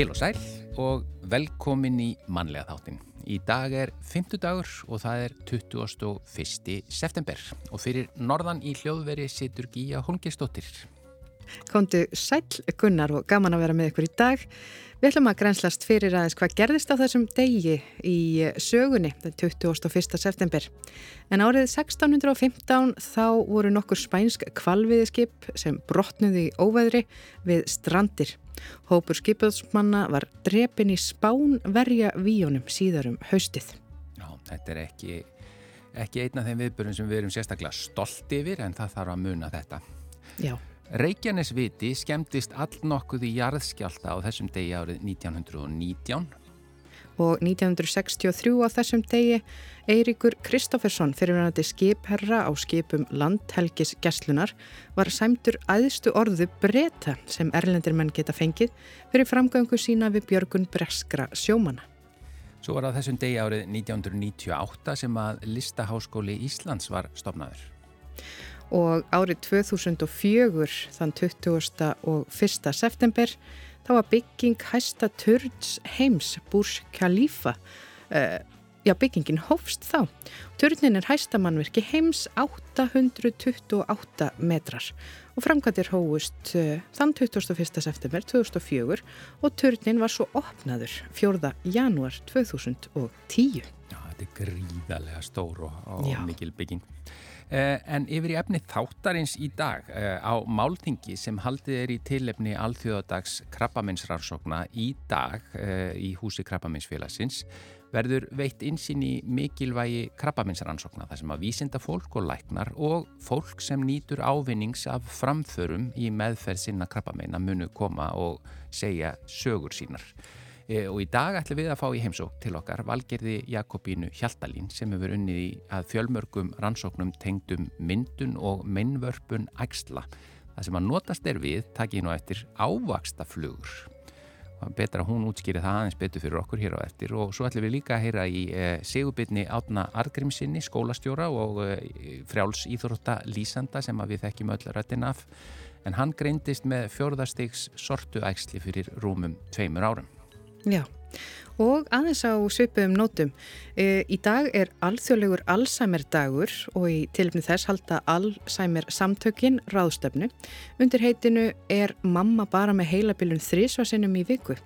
Heil og sæl og velkomin í mannlega þáttin. Í dag er 50 dagur og það er 21. september og fyrir norðan í hljóðveri situr Gíja Holmgjörnsdóttir. Kondu sæl Gunnar og gaman að vera með ykkur í dag. Við ætlum að grænslast fyrir aðeins hvað gerðist á þessum degi í sögunni, den 21. september. En árið 1615 þá voru nokkur spænsk kvalviðiskip sem brotnuði í óveðri við strandir. Hópur skipöðsmanna var drepin í spánverja víjónum síðarum haustið. Já, þetta er ekki, ekki einna þeim viðbörjum sem við erum sérstaklega stolt yfir en það þarf að muna þetta. Já. Reykjanesviti skemmtist all nokkuð í jarðskjálta á þessum degi árið 1919 og 1963 á þessum degi Eiríkur Kristófersson fyrirverðandi skipherra á skipum landhelgis gæslunar var sæmtur aðstu orðu breyta sem erlendir menn geta fengið fyrir framgöngu sína við Björgun Breskra sjómana. Svo var það þessum degi árið 1998 sem að Listaháskóli Íslands var stopnaður. Og árið 2004 þann 20. og 1. september þá var bygging hæsta turns heims Burj Khalifa uh, já byggingin hófst þá turnin er hæsta mannverki heims 828 metrar og framkvæmdir hófust uh, þann 21. september 2004 og turnin var svo opnaður 4. januar 2010 Já, þetta er gríðarlega stór og, og mikil bygging Eh, en yfir í efni þáttarins í dag eh, á málþingi sem haldið er í tilefni alþjóðadags krabbaminsrannsókna í dag eh, í húsi krabbaminsfélagsins verður veitt insinn í mikilvægi krabbaminsrannsókna þar sem að vísinda fólk og læknar og fólk sem nýtur ávinnings af framförum í meðferð sinna krabbamina munu koma og segja sögur sínar. E, og í dag ætlum við að fá í heimsók til okkar Valgerði Jakobínu Hjaltalín sem hefur unnið í að fjölmörgum rannsóknum tengdum myndun og minnvörpun ægsla. Það sem að notast er við takkið nú eftir ávaksta flugur. Betra hún útskýri það aðeins betur fyrir okkur hér á eftir og svo ætlum við líka að heyra í e, segubitni Átna Argrimsinni, skólastjóra og e, frjáls íþrótta Lísanda sem við þekkjum öll rættin af en hann greindist með fjörðarstegs sortu ægsli fyrir rúmum tveimur árum. Já, og aðeins á svipum nótum. E, í dag er alþjóðlegur Alzheimer dagur og í tilfni þess halda Alzheimer samtökin ráðstöfnu. Undir heitinu er mamma bara með heilabilun þrísvarsinnum í viku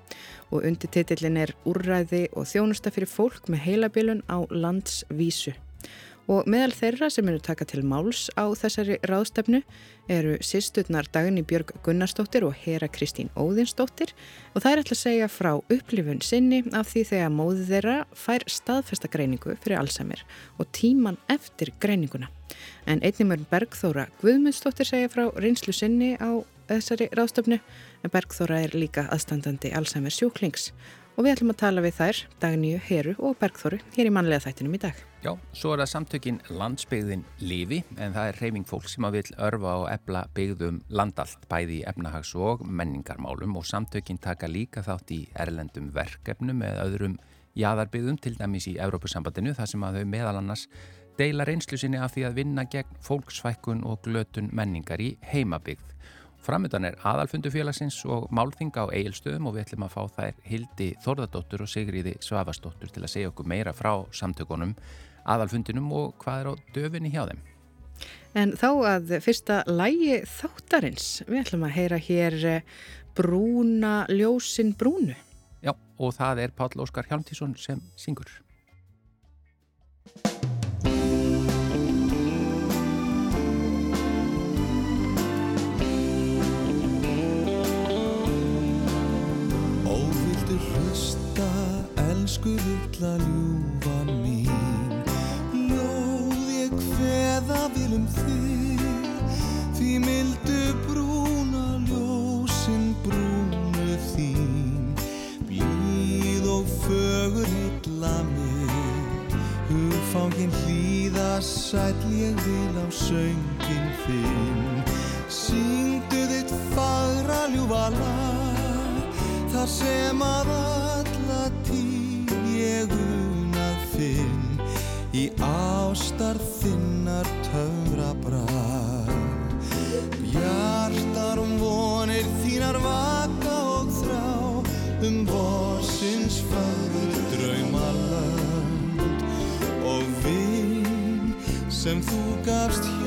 og undir titillin er úrræði og þjónusta fyrir fólk með heilabilun á landsvísu. Og meðal þeirra sem eru taka til máls á þessari ráðstefnu eru sýstutnar Dagni Björg Gunnarsdóttir og Hera Kristín Óðinsdóttir. Og það er alltaf að segja frá upplifun sinni af því þegar móði þeirra fær staðfesta greiningu fyrir Alzheimer og tíman eftir greininguna. En einnimur Bergþóra Guðmundsdóttir segja frá reynslu sinni á þessari ráðstefnu. En Bergþóra er líka aðstandandi Alzheimer sjúklings og við ætlum að tala við þær, Dagníu, Heru og Bergþóru hér í mannlega þættinum í dag. Já, svo er það samtökin landsbyggðin Livi en það er reyfing fólk sem að vil örfa og ebla byggðum landallt bæði í efnahags- og menningarmálum og samtökin taka líka þátt í erlendum verkefnum með öðrum jæðarbyggðum til dæmis í Evrópusambandinu þar sem að þau meðal annars deila reynslu sinni af því að vinna gegn fólksvækkun og glötun menningar í heimabyggð. Framöndan er aðalfundu félagsins og málþinga á eigilstöðum og við ætlum að fá þær Hildi Þorðardóttur og Sigriði Svavastóttur til að segja okkur meira frá samtökunum, aðalfundinum og hvað er á döfinni hjá þeim. En þá að fyrsta lægi þáttarins, við ætlum að heyra hér Brúna ljósin brúnu. Já, og það er Páll Óskar Hjálmtísson sem syngur. Hlusta, elsku litla ljúfan mín Ljóð ég hveða vilum þig. Því mildu brúna ljósin brúnu þín. Blíð og fögur hitla mig. Hugfangin hlýða sæl ég vil á söngin þinn. Syngdu þitt fagra ljúfa lag Þar sem að alla tí ég unað finn Í ástar þinnar töfra brað Hjartar um vonir þínar vaka og þrá Um borsins fagur drauma land Og vinn sem þú gafst hjá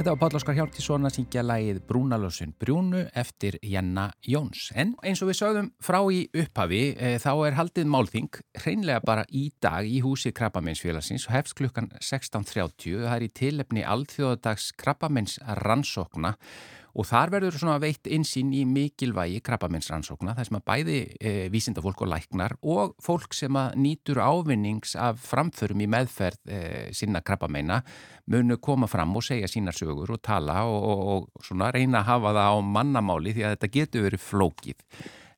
Þetta var Páll Óskar Hjálptísson að syngja lægið Brúnalösun Brúnu eftir Jenna Jóns. En eins og við sögðum frá í upphafi e, þá er haldið málþing hreinlega bara í dag í húsi Krabbamennsfélagsins og hefst klukkan 16.30. Það er í tilefni alþjóðadags Krabbamenns rannsókna og þar verður svona veitt einsýn í mikilvægi krabbamennsrannsókna þar sem að bæði e, vísindafólk og læknar og fólk sem að nýtur ávinnings af framförum í meðferð e, sinna krabbamenna munu koma fram og segja sínar sögur og tala og, og, og svona reyna að hafa það á mannamáli því að þetta getur verið flókið.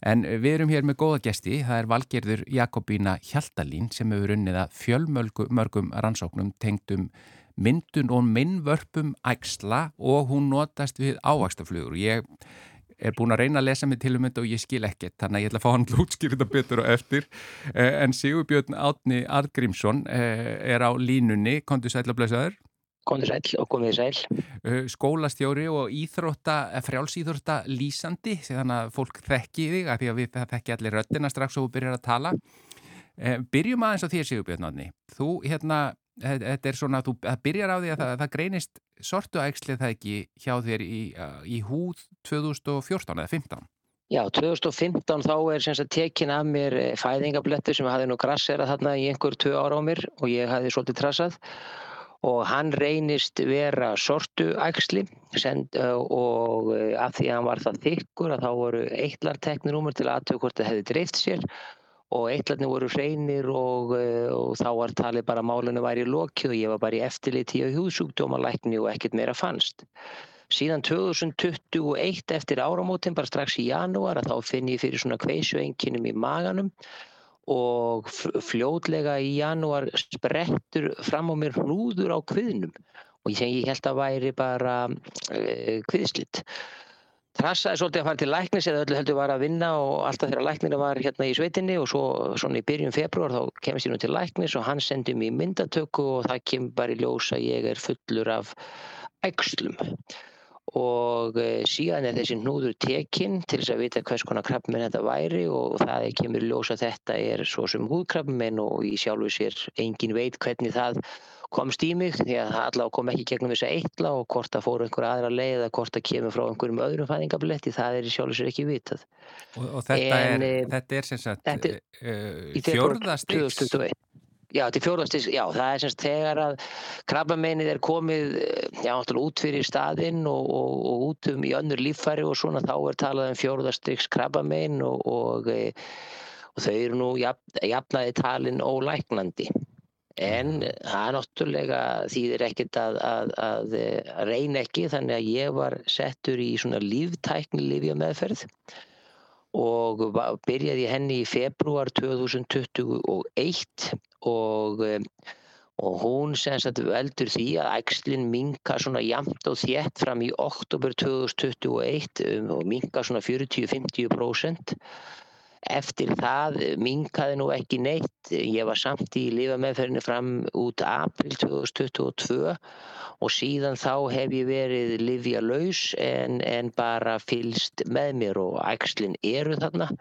En við erum hér með góða gesti, það er valgerður Jakobína Hjaltalín sem hefur unnið að fjölmörgum rannsóknum tengdum myndun og minnvörpum ægsla og hún notast við ávaxtaflugur. Ég er búin að reyna að lesa mig til um þetta og ég skil ekkert, þannig að ég ætla að fá hann lútskýrita betur og eftir. En Sigurbjörn Átni Argrímsson er á línunni, kontur sæl að blessaður. Kondur sæl og komið sæl. Skólastjóri og íþrótta, frjálsýþrótta lýsandi, þannig að fólk þekki þig, að því að við þekki allir röttina strax og byrjar að tala. Byrjum aðeins á þér Sigurbjörn Átni. Þú hérna þetta er svona að þú að byrjar á því að það, það greinist sortu ægslið það ekki hjá þér í, í húð 2014 eða 15? Já, 2015 þá er sem sagt tekin af mér fæðingablettur sem hafði nú grasserað þarna í einhver tvö ára á mér og ég hafði svolítið trassað og hann reynist vera sortu ægsli send, og af því að hann var það þykkur að þá voru eitlarteknir mér til aðtöku hvort það hefði dreift sér og eitlarnir voru hreinir og, og þá var talið bara málunum væri lokið og ég var bara í eftirliti á hjúsúkdómalækni og ekkert meira fannst. Síðan 2021 eftir áramótin, bara strax í janúar, að þá finn ég fyrir svona kveisuenginum í maganum og fljótlega í janúar sprettur fram á mér hrúður á kviðnum og ég held að væri bara uh, kviðslitt. Trassaði svolítið að fara til læknis eða öllu heldur var að vinna og alltaf þegar læknina var hérna í sveitinni og svo svona í byrjun februar þá kemst ég nú til læknis og hann sendi mér myndatöku og það kemur bara í ljós að ég er fullur af ægslum og síðan er þessi hnúður tekinn til þess að vita hvers konar krabbminn þetta væri og það kemur í ljós að þetta er svo sem húðkrabbminn og í sjálfu sér engin veit hvernig það komst í mig því að allavega kom ekki gegnum þess að eitla og hvort það fóru einhver aðra leið eða hvort það kemur frá einhverjum öðrum fæðingabletti það er í sjálf og sér ekki vitað. Og, og þetta, en, er, þetta er sem sagt uh, fjórðastiks Já, til fjórðastiks, já, það er semst þegar að krabbameinið er komið já, náttúrulega út fyrir staðinn og, og, og út um í önnur líffæri og svona þá er talað um fjórðastiks krabbamein og, og þau eru nú jafn, jafnaði talin ólæknandi En það náttúrulega þýðir ekkert að, að, að, að reyna ekki þannig að ég var settur í svona líftækni lifja meðferð og byrjaði henni í februar 2021 og og hún sagt, veldur því að ægslinn minka svona jamt og þétt fram í oktober 2021 um, og minka svona 40-50% eftir það minkaði nú ekki neitt. Ég var samt í lifameðferðinu fram út april 2022 og síðan þá hef ég verið livja laus en, en bara fylst með mér og ægslinn eru þarna.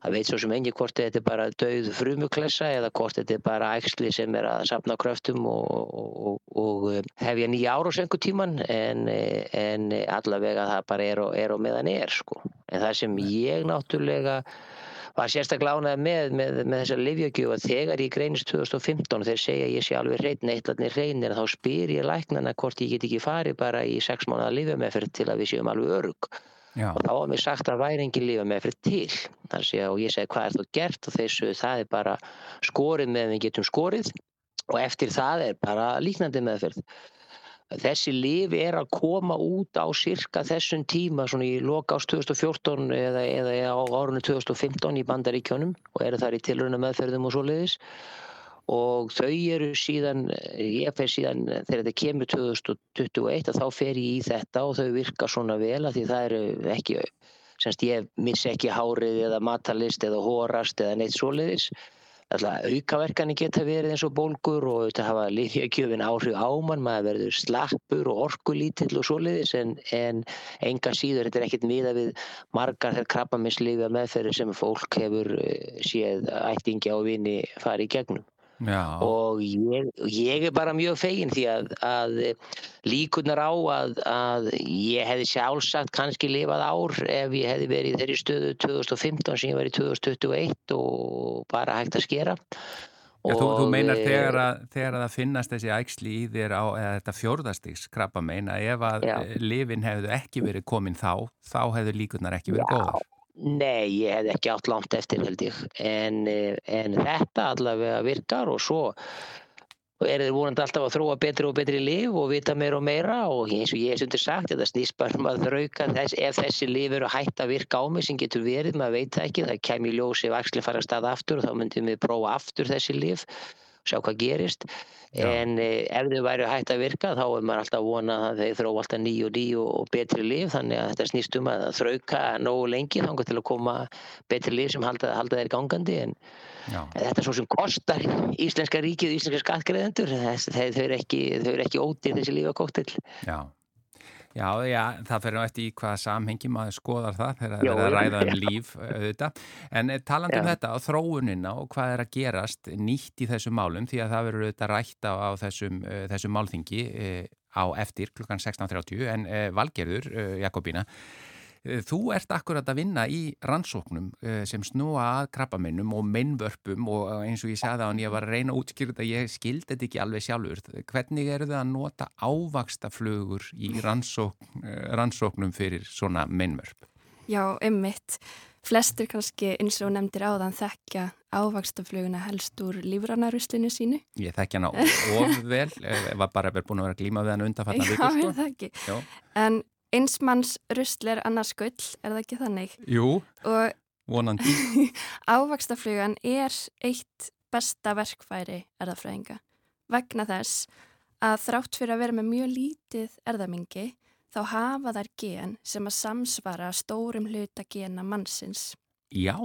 Það veit svo sem engi hvort þetta er bara dauð frumuklessa eða hvort þetta er bara ægsli sem er að sapna kröftum og, og, og eh, hef ég nýja ára á senku tíman en, en allavega það bara er og, er og meðan er sko. En það sem ég náttúrulega var sérstaklega ánað með, með, með þessa livjögjöf að þegar ég greinist 2015 þeir segja ég sé alveg hrein, eitlarnir hreinir þá spyr ég læknana hvort ég get ekki farið bara í sex mánuða livjömeðferð til að við séum alveg örug. Já. og þá var mér sagt að væri engin lífa með fyrir til sé, og ég segi hvað er það gert og þessu það er bara skorið með við getum skorið og eftir það er bara líknandi meðferð þessi líf er að koma út á cirka þessum tíma svona í loka ást 2014 eða, eða á árunni 2015 í bandaríkjónum og eru þar í tilruna meðferðum og svo leiðis og þau eru síðan, ég fer síðan þegar þetta kemur 2021 þá fer ég í þetta og þau virka svona vel að því það eru ekki, semst ég missi ekki hárið eða matalist eða hórast eða neitt svoleiðis. Aukaverkani geta verið eins og bólgur og þetta hafa lífjögjöfin áhrif ámann, maður verður slappur og orkulítill og svoleiðis en, en enga síður, þetta er ekkert miða við margar þegar krabbaminsliða meðferðir sem fólk hefur eh, séð ættingi á vini farið gegnum. Og ég, ég er bara mjög fegin því að, að líkunar á að, að ég hefði sjálfsagt kannski lifað ár ef ég hefði verið í þeirri stöðu 2015 sem ég var í 2021 og bara hægt að skera. Já, þú, þú meinar þegar að, þegar að það finnast þessi ægsli í þér á þetta fjórðastiks krabba meina ef að já. lifin hefðu ekki verið komin þá þá hefðu líkunar ekki verið góðar Nei, ég hef ekki átt langt eftir held ég. En, eh, en þetta allavega virkar og svo er þið vonandi alltaf að þróa betri og betri liv og vita meira og meira. Og eins og ég hef sundur sagt þetta snýst bara um að þrauka þess, ef þessi liv eru hægt að virka á mig sem getur verið, maður veit ekki, það kemur í ljósi ef axli fara að staða aftur og þá myndum við prófa aftur þessi liv sjá hvað gerist. Já. en eh, ef þau væri hægt að virka þá er maður alltaf vonað að þeir þró alltaf ný og ný og betri líf. Þannig að þetta snýst um að þrauka nógu lengi þá til að koma betri líf sem halda, halda þeir gangandi. En Já. þetta er svo sem kostar Íslenska ríkið og Íslenska skattgreðendur þau eru ekki, ekki ótir þessi lífakóttill Já Já, já, það fyrir náttúrulega í hvaða samhengi maður skoðar það þegar það er að ræða um líf auðvitað. En eh, talandi um þetta á þróunina og hvað er að gerast nýtt í þessum málum því að það verður auðvitað rætt á, á þessum, uh, þessum málþingi uh, á eftir klukkan 16.30 en uh, Valgerður, Jakobína, þú ert akkurat að vinna í rannsóknum eh, sem snúa að krabbamennum og mennvörpum og eins og ég sagði á hann ég var að reyna að útskýra þetta, ég skildi þetta ekki alveg sjálfur. Hvernig eru þið að nota ávakstaflugur í rannsókn, eh, rannsóknum fyrir svona mennvörp? Já, ummitt. Flestur kannski eins og nefndir áðan þekkja ávakstafluguna helst úr lífranaruslinu sínu. Ég þekkja hana ofvel, var bara verið búin að vera glíma við hann undanfattan vikur. Já, ég þekki. En einsmanns rusl er annars gull, er það ekki þannig? Jú, og vonandi. Ávakstaflugan er eitt besta verkfæri erðafræðinga vegna þess að þrátt fyrir að vera með mjög lítið erðamingi þá hafa þær gen sem að samsvara stórum hluta gena mannsins. Já,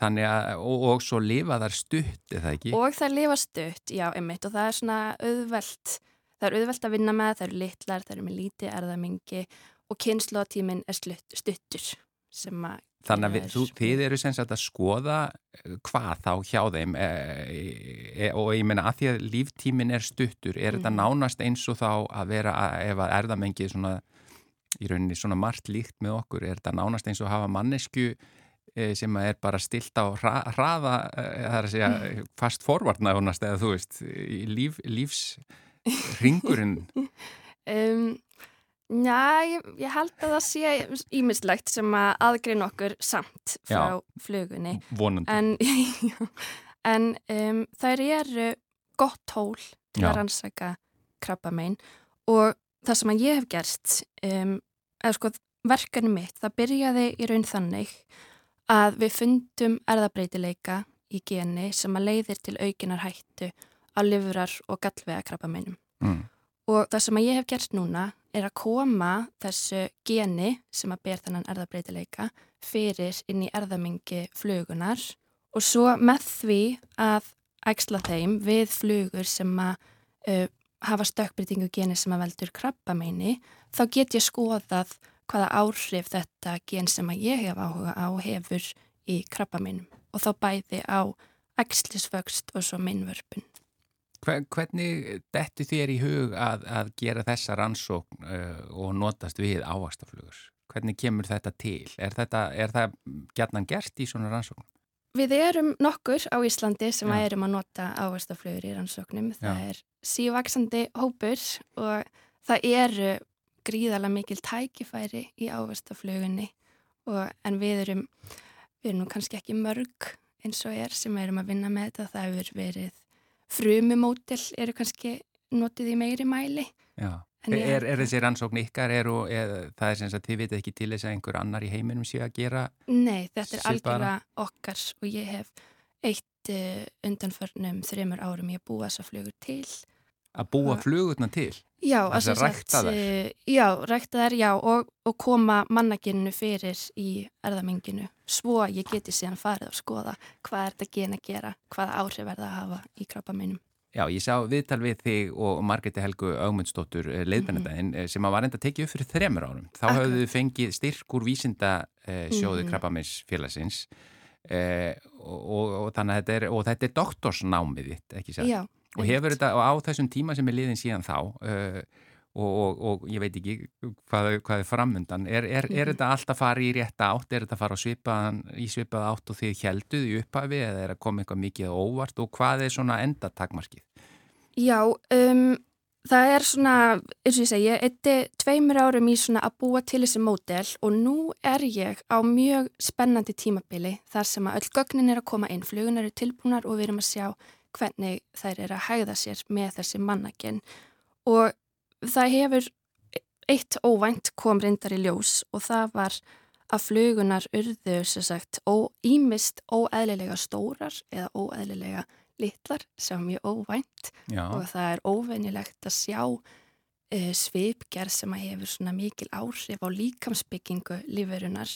þannig að, og, og svo lifa þær stutt, er það ekki? Og þær lifa stutt, já, einmitt, og það er svona auðvelt Það er auðvelt að vinna með, það eru litlar, það eru með lítið erðamengi og kynnslóðtíminn er slutt, stuttur sem að Þannig að við, þú, þið eru sem sagt að skoða eh, hvað þá hjá þeim e, e, og ég menna að því að líftímin er stuttur, er mm. þetta mhm. nánast eins og þá að vera að, ef að erðamengið svona í rauninni svona margt líkt með okkur, er þetta nánast eins og að hafa mannesku sem er bara stilt á hraða, það er að segja mm. fast forvartna eða þú veist, líf, lífs ringurinn? Um, já, ég, ég held að það sé ímislegt sem að aðgreina okkur samt frá já, flugunni. Vonandi. En, en um, þær eru gott tól til Já. að rannsaka krabba megin og það sem að ég hef gerst um, eða sko verkefni mitt, það byrjaði í raun þannig að við fundum erðabreitileika í geni sem að leiðir til aukinar hættu á lifurar og gallvega krabba meinum. Mm. Og það sem ég hef gert núna er að koma þessu geni sem að ber þennan erðabreitileika fyrir inn í erðamengi flugunar og svo með því að ægsla þeim við flugur sem að uh, hafa stökkbreytingu geni sem að veldur krabba meini þá get ég skoðað hvaða áhrif þetta gen sem að ég hef áhuga á hefur í krabba meinum og þá bæði á ægslisvöxt og svo minnvörpun. Hvernig detti þér í hug að, að gera þessa rannsókn uh, og notast við ávastaflugur? Hvernig kemur þetta til? Er, þetta, er það gætnan gert í svona rannsókn? Við erum nokkur á Íslandi sem ja. erum að nota ávastaflugur í rannsóknum. Það ja. er sívaksandi hópur og það eru gríðala mikil tækifæri í ávastaflugunni en við erum, við erum kannski ekki mörg eins og er sem erum að vinna með þetta. Það hefur verið frumumótel eru kannski notið í meiri mæli. Já, er, er þessi rannsókn ykkar, er, er, það er sem að þið vitið ekki til þess að einhver annar í heiminum sé að gera? Nei, þetta er algjörlega okkar og ég hef eitt uh, undanförnum þreymur árum ég búið þessa flugur til. Að búa flugurna til? Já, að rækta þær? Uh, já, rækta þær, já, og, og koma mannaginu fyrir í erðamenginu svo ég geti síðan farið að skoða hvað er þetta gen að gera, hvaða áhrif er það að hafa í krabba meinum. Já, ég sá viðtal við þig og Margretti Helgu Augmundsdóttur eh, leiðbennadaginn mm -hmm. sem að var enda tekið upp fyrir þremur árum. Þá Akkur. hafðu þið fengið styrk úr vísinda eh, sjóðu mm krabba meins félagsins eh, og, og, og þannig að þetta er, og þetta er doktorsnámið þitt, ekki sér? Já. Og hefur þetta, á þessum tíma sem er liðin síðan þá, uh, og, og, og ég veit ekki hvað, hvað er framundan. Er, er, er mhm. þetta alltaf farið í rétta átt? Er þetta farið svipaðan, í svipað átt og þið helduð í upphafi eða er að koma eitthvað mikið óvart og hvað er svona endatakmarkið? Já, um, það er svona, eins og ég segi, þetta er tveimur árum í svona að búa til þessi mótel og nú er ég á mjög spennandi tímabili þar sem að öll gögnin er að koma inn, flugunar eru tilbúnar og við erum að sjá hvernig þær eru að hægða sér með þessi mannakinn og það hefur eitt óvænt kom reyndar í ljós og það var að flugunar urðu sagt ímist óeðlilega stórar eða óeðlilega litlar sem er mjög óvænt. Já. og það er óveinilegt að sjá uh, svipgerð sem að hefur svona mikil áhrif á líkamsbyggingu lífurunar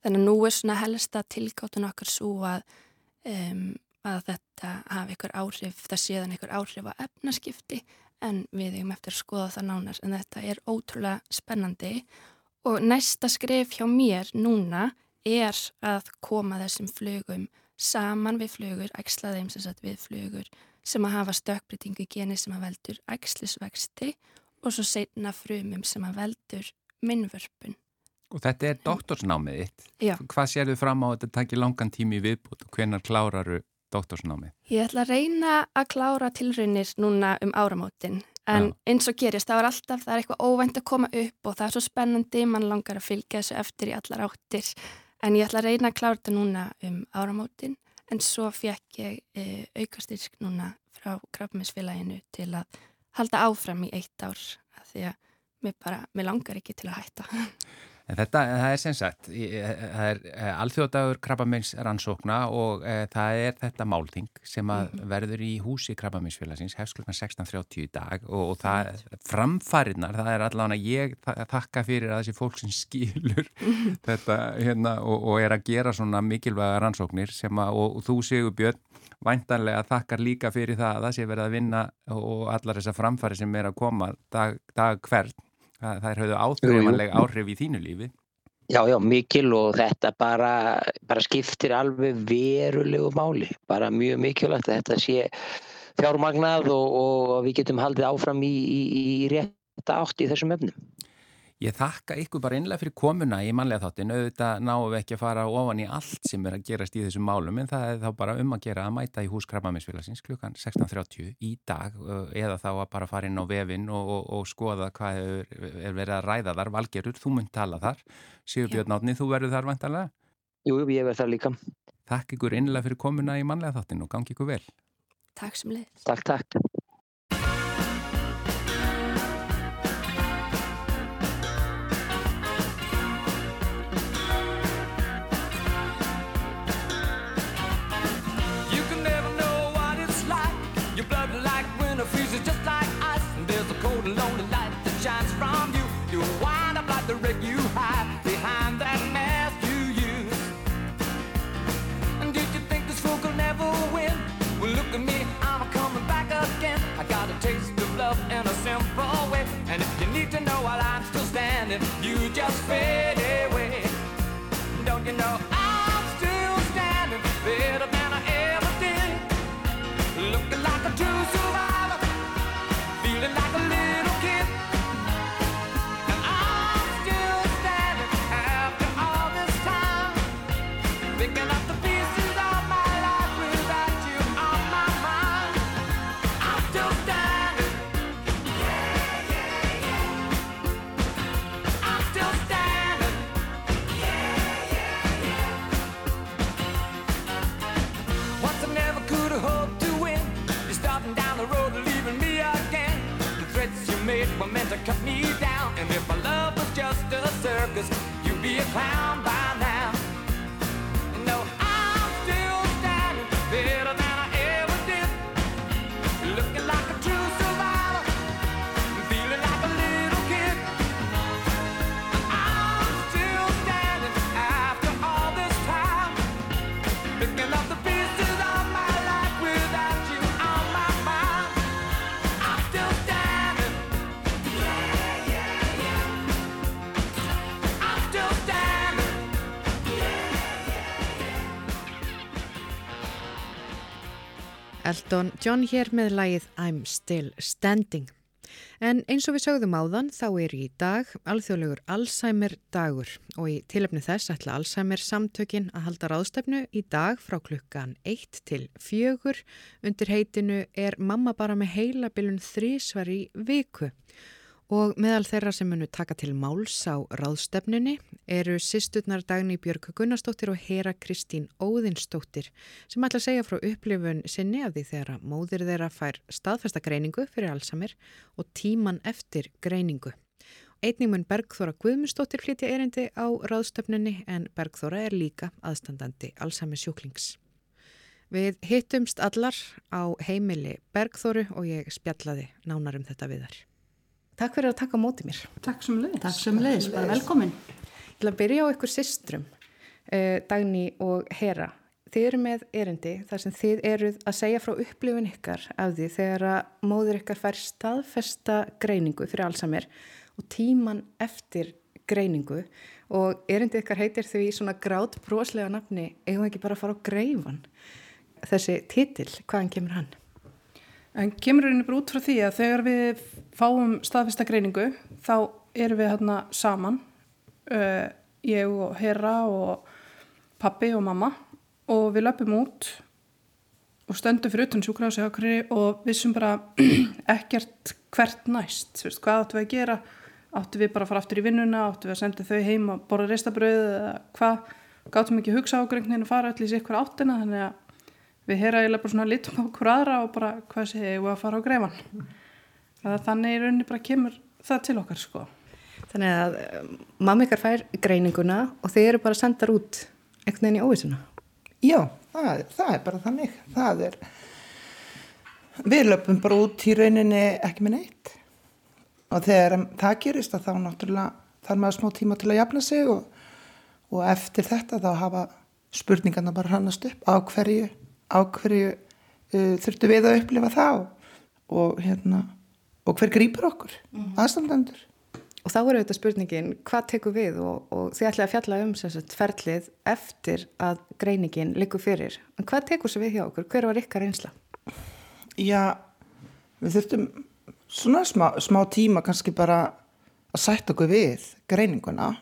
þannig að nú er svona helsta tilgáttun okkar svo að, um, að þetta hafi ykkur áhrif, það séðan ykkur áhrif á efnaskipti en við hefum eftir að skoða það nánar en þetta er ótrúlega spennandi og næsta skref hjá mér núna er að koma þessum flugum saman við flugur, ægsla þeim sem sagt við flugur sem að hafa stökkbreytingu í geni sem að veldur ægslisvexti og svo setna frumum sem að veldur minnvörpun. Og þetta er doktorsnámið þitt. Já. Hvað sér þau fram á að þetta takir langan tími viðbútt og hvenar kláraru doktorsnámi? Ég ætla að reyna að klára tilraunir núna um áramótin en Já. eins og gerist, það var alltaf, það er eitthvað óvænt að koma upp og það er svo spennandi, mann langar að fylgja þessu eftir í allar áttir en ég ætla að reyna að klára þetta núna um áramótin en svo fekk ég e, aukastyrk núna frá Krafminsfélaginu til að halda áfram í eitt ár því að mér bara, mér langar ekki til að hætta En þetta, það er sem sagt, það er eh, alþjóðdagur krabbamenns rannsókna og e, það er þetta málting sem að mm. verður í húsi krabbamennsfélagsins hefst klukkan 16.30 í dag og, og það framfarinnar, það er allavega ég þakka fyrir að þessi fólk sem skilur mm. þetta hérna og, og er að gera svona mikilvæga rannsóknir sem að, og, og þú Sigur Björn, væntanlega þakkar líka fyrir það að það sé verið að vinna og allar þessar framfari sem er að koma dag, dag hvert Það er höfðu áþreifanlega áhrif í þínu lífi. Já, já, mikil og þetta bara, bara skiptir alveg verulegu máli. Bara mjög mikilvægt að þetta sé fjármagnað og, og við getum haldið áfram í, í, í rétta átt í þessum öfnum. Ég þakka ykkur bara innlega fyrir komuna í manlega þáttin, auðvitað náum við ekki að fara ofan í allt sem er að gerast í þessum málum en það er þá bara um að gera að mæta í hús Krabbaminsfélagsins klukkan 16.30 í dag eða þá að bara fara inn á vefin og, og, og skoða hvað er, er verið að ræða þar, valgerur, þú mynd tala þar. Sigur Björn Átni, þú verður þar vantarlega? Jú, ég verður þar líka. Takk ykkur innlega fyrir komuna í manlega þáttin og gangi ykkur vel. Takk sem leið Takk, takk the wreck you hide behind that mask you use. And did you think this fool could never win? Well, look at me, I'm coming back again. I got a taste of love in a simple way. And if you need to know while I'm still standing, you just fade away. Don't you know were meant to cut me down. And if my love was just a circus, you'd be a clown by now. Elton John hér með lagið I'm Still Standing. En eins og við sögðum áðan þá er í dag alþjóðlegur Alzheimer dagur og í tilefni þess ætla Alzheimer samtökin að halda ráðstefnu í dag frá klukkan 1 til 4 undir heitinu er mamma bara með heilabilun þrísvar í viku og meðal þeirra sem munu taka til máls á ráðstefnunni eru sýsturnar Dagni Björg Gunnarsdóttir og Hera Kristín Óðinsdóttir sem ætla að segja frá upplifun sinni af því þegar að móðir þeirra fær staðfesta greiningu fyrir Alzheimer og tíman eftir greiningu. Einning mun Bergþóra Guðmundsdóttir flytja erindi á ráðstefnunni en Bergþóra er líka aðstandandi Alzheimer sjúklings. Við hittumst allar á heimili Bergþóru og ég spjallaði nánar um þetta við þar. Takk fyrir að taka á móti mér. Takk sem leiðis. Takk sem leiðis, bara velkomin. Ég ætla að byrja á ykkur systrum, uh, Dagný og Hera. Þið eru með erindi þar sem þið eruð að segja frá upplifun ykkar af því þegar að móður ykkar fær staðfesta greiningu fyrir Alzheimer og tíman eftir greiningu og erindi ykkar heitir því svona grátt broslega nafni eigum ekki bara að fara á greifan. Þessi titil, hvaðan kemur hann? En kemur henni bara út frá því að þegar við fáum staðfesta greiningu þá erum við hérna saman, uh, ég og Hera og pappi og mamma og við löpum út og stöndum fyrir utan sjúkrahúsi og vissum bara ekkert hvert næst, veist, hvað áttum við að gera, áttum við bara að fara aftur í vinnuna, áttum við að senda þau heim og borða reistabröð eða hvað, gáttum ekki að hugsa á gröngnin og fara allir í sig ykkur áttina þannig að við heyra eiginlega bara svona litum á okkur aðra og bara hvað sé ég að fara á greifan þannig í rauninni bara kemur það til okkar sko Þannig að um, mamma ykkar fær greininguna og þið eru bara sendar út einhvern veginn í óvísuna. Já, það það er bara þannig. Það er, við löpum bara út í rauninni ekki með neitt. Og þegar það gerist að þá náttúrulega þarf maður smá tíma til að jafna sig og, og eftir þetta þá hafa spurningarna bara hrannast upp á hverju, á hverju uh, þurftu við að upplifa það og, hérna, og hver grýpur okkur, mm -hmm. aðstandendur. Og þá eru þetta spurningin, hvað tekur við og, og þið ætlaði að fjalla um sagt, ferlið eftir að greiningin likur fyrir. En hvað tekur sér við hjá okkur? Hver var ykkar einsla? Já, við þurftum svona smá, smá tíma kannski bara að sætta okkur við greininguna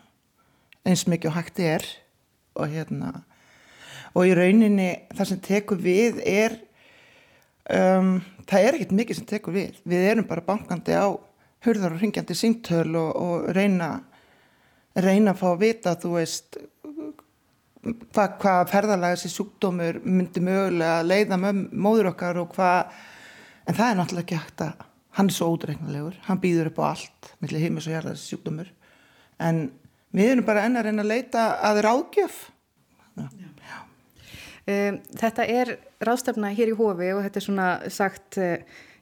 eins mikið og hægt er og hérna og í rauninni það sem tekur við er um, það er ekkert mikið sem tekur við. Við erum bara bankandi á hurðar og ringjandi síntöl og, og reyna reyna að fá að vita þú veist hvað hva ferðarlega þessi sjúkdómur myndi mögulega að leiða móður okkar og hvað en það er náttúrulega ekki hægt að hann er svo ódreiknulegur, hann býður upp á allt millir heimis og hjarða þessi sjúkdómur en við erum bara enn að reyna að leita að þeir ágjöf Já. Um, þetta er ráðstefna hér í hófi og þetta er svona sagt uh,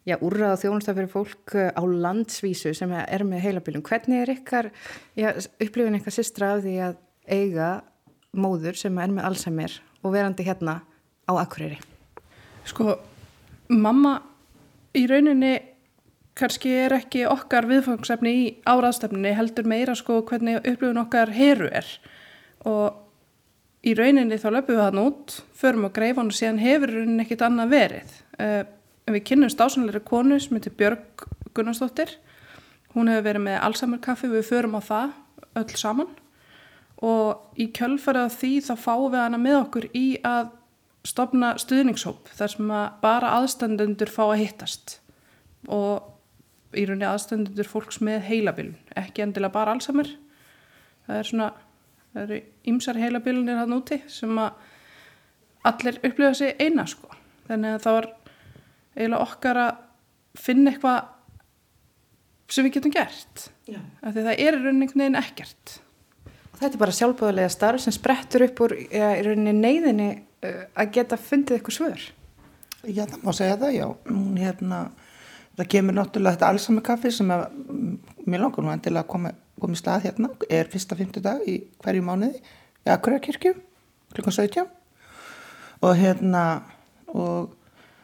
já, úrraða þjónustaf fyrir fólk eh, á landsvísu sem er með heilabilum. Hvernig er ykkar, já, upplifin ykkar sýstra af því að eiga móður sem er með Alzheimer og verandi hérna á Akureyri? Sko, mamma í rauninni kannski er ekki okkar viðfangsefni í áraðstefninni heldur meira sko hvernig upplifin okkar heru er og í rauninni þá löpum við hann út, förum á greifan og síðan hefur rauninni ekkit annað verið. Uh, við kynnumst ásanleiri konu sem heitir Björg Gunnarsdóttir. Hún hefur verið með Alzheimer kaffi, við förum á það öll saman og í kjölfarað því þá fáum við hana með okkur í að stopna stuðningshóp þar sem bara aðstandundur fá að hittast og í rauninni aðstandundur fólks með heilabilun, ekki endilega bara Alzheimer. Það er svona það eru ymsar heilabilunir hann úti sem að allir upplifa sig eina sko. Þannig að það var eiginlega okkar að finna eitthvað sem við getum gert. Af því það er í rauninni einhvern veginn ekkert. Og þetta er bara sjálfbúðulega starf sem sprettur upp úr ja, í rauninni neyðinni að geta fundið eitthvað svör. Já, það má segja það, já. Hún hérna, það kemur náttúrulega þetta allsami kaffi sem að mér langar nú endilega að koma komið stað hérna, er fyrsta fymtudag í hverju mánuði í Akureyrakirkju klukkan 17 og hérna og,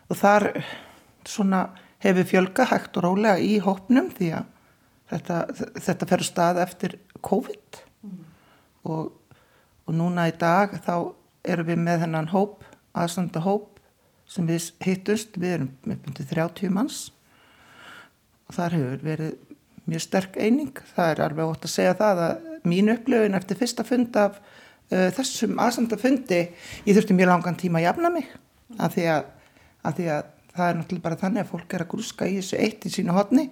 og þar svona hefur fjölga hægt og rólega í hópnum því að þetta, þetta fer stað eftir COVID. Mm. og, og núna í dag þá erum við með hennan hóp, aðstanda hóp sem við hittust, við erum með 30 manns. Og þar hefur verið mjög sterk eining. Það er alveg ótt að segja það að mín upplöfin eftir fyrsta fund af uh, þessum aðsanda fundi, ég þurfti mjög langan tíma að jafna mig. Af því því að það er náttúrulega bara þannig að fólk er að grúska í þessu eitt í sínu hodni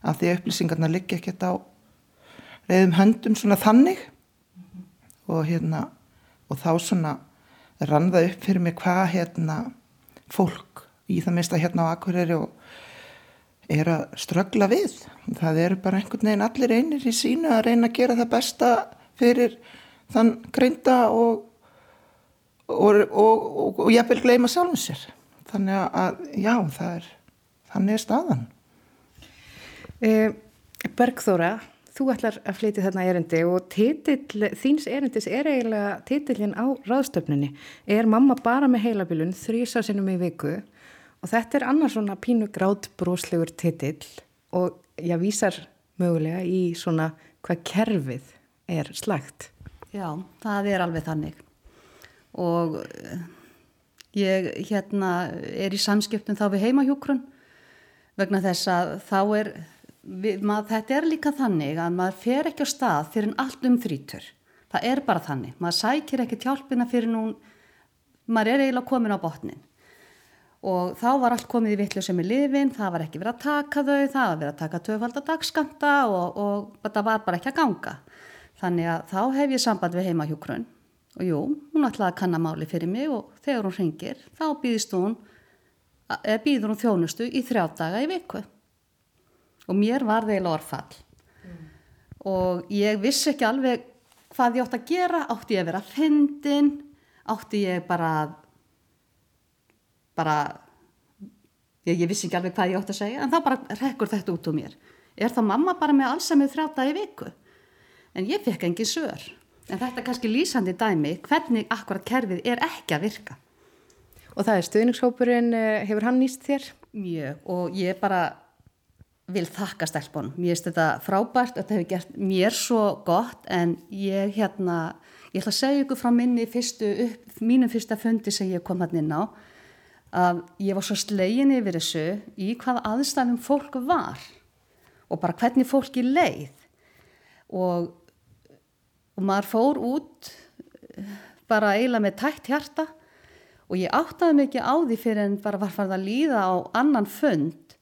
af því að upplýsingarna liggja ekkert á reyðum höndum svona þannig. Og hérna og þá svona rann það upp fyrir mig hvað hérna fólk í það minnst að hérna á Akureyri og er að ströggla við. Það eru bara einhvern veginn allir einir í sínu að reyna að gera það besta fyrir þann greinda og, og, og, og jafnvel gleima sjálfum sér. Þannig að já, er, þannig er staðan. Eh, Bergþóra, þú ætlar að flytja þarna erindi og titill, þíns erindis er eiginlega titillin á ráðstöfnunni. Er mamma bara með heilabilun þrýsa sinum í viku og Og þetta er annars svona pínu grátbróslegur titill og ég vísar mögulega í svona hvað kerfið er slagt. Já, það er alveg þannig og eh, ég hérna er í samskiptum þá við heimahjókrun vegna þess að þá er, við, mað, þetta er líka þannig að maður fer ekki á stað fyrir allt um þrítur. Það er bara þannig, maður sækir ekki tjálpina fyrir nún, maður er eiginlega komin á botnin og þá var allt komið í vittlu sem er lifin, það var ekki verið að taka þau, það var verið að taka töfaldadagskamta og, og það var bara ekki að ganga. Þannig að þá hef ég samband við heimahjókrun og jú, hún ætlaði að kanna máli fyrir mig og þegar hún ringir þá hún, býður hún þjónustu í þrjá daga í viku og mér var þeil orðfall mm. og ég vissi ekki alveg hvað ég átti að gera, átti ég að vera fyndin, átti ég bara að bara ég, ég vissi ekki alveg hvað ég ótt að segja en þá bara rekkur þetta út úr mér. Er þá mamma bara með allsamið þrjáta í viku? En ég fekk engin sör en þetta er kannski lýsandi dæmi hvernig akkurat kerfið er ekki að virka. Og það er stuðningshópurinn eh, hefur hann nýst þér? Mjög og ég bara vil þakka stelpunum, mér finnst þetta frábært þetta hefur gert mér svo gott en ég hérna ég ætla að segja ykkur frá minni fyrstu upp, mínum fyrsta fundi sem ég kom hann inn á að ég var svo slegin yfir þessu í hvaða aðstæðum fólk var og bara hvernig fólki leið. Og, og maður fór út bara eiginlega með tætt hjarta og ég áttaði mikið á því fyrir en bara var farið að líða á annan fund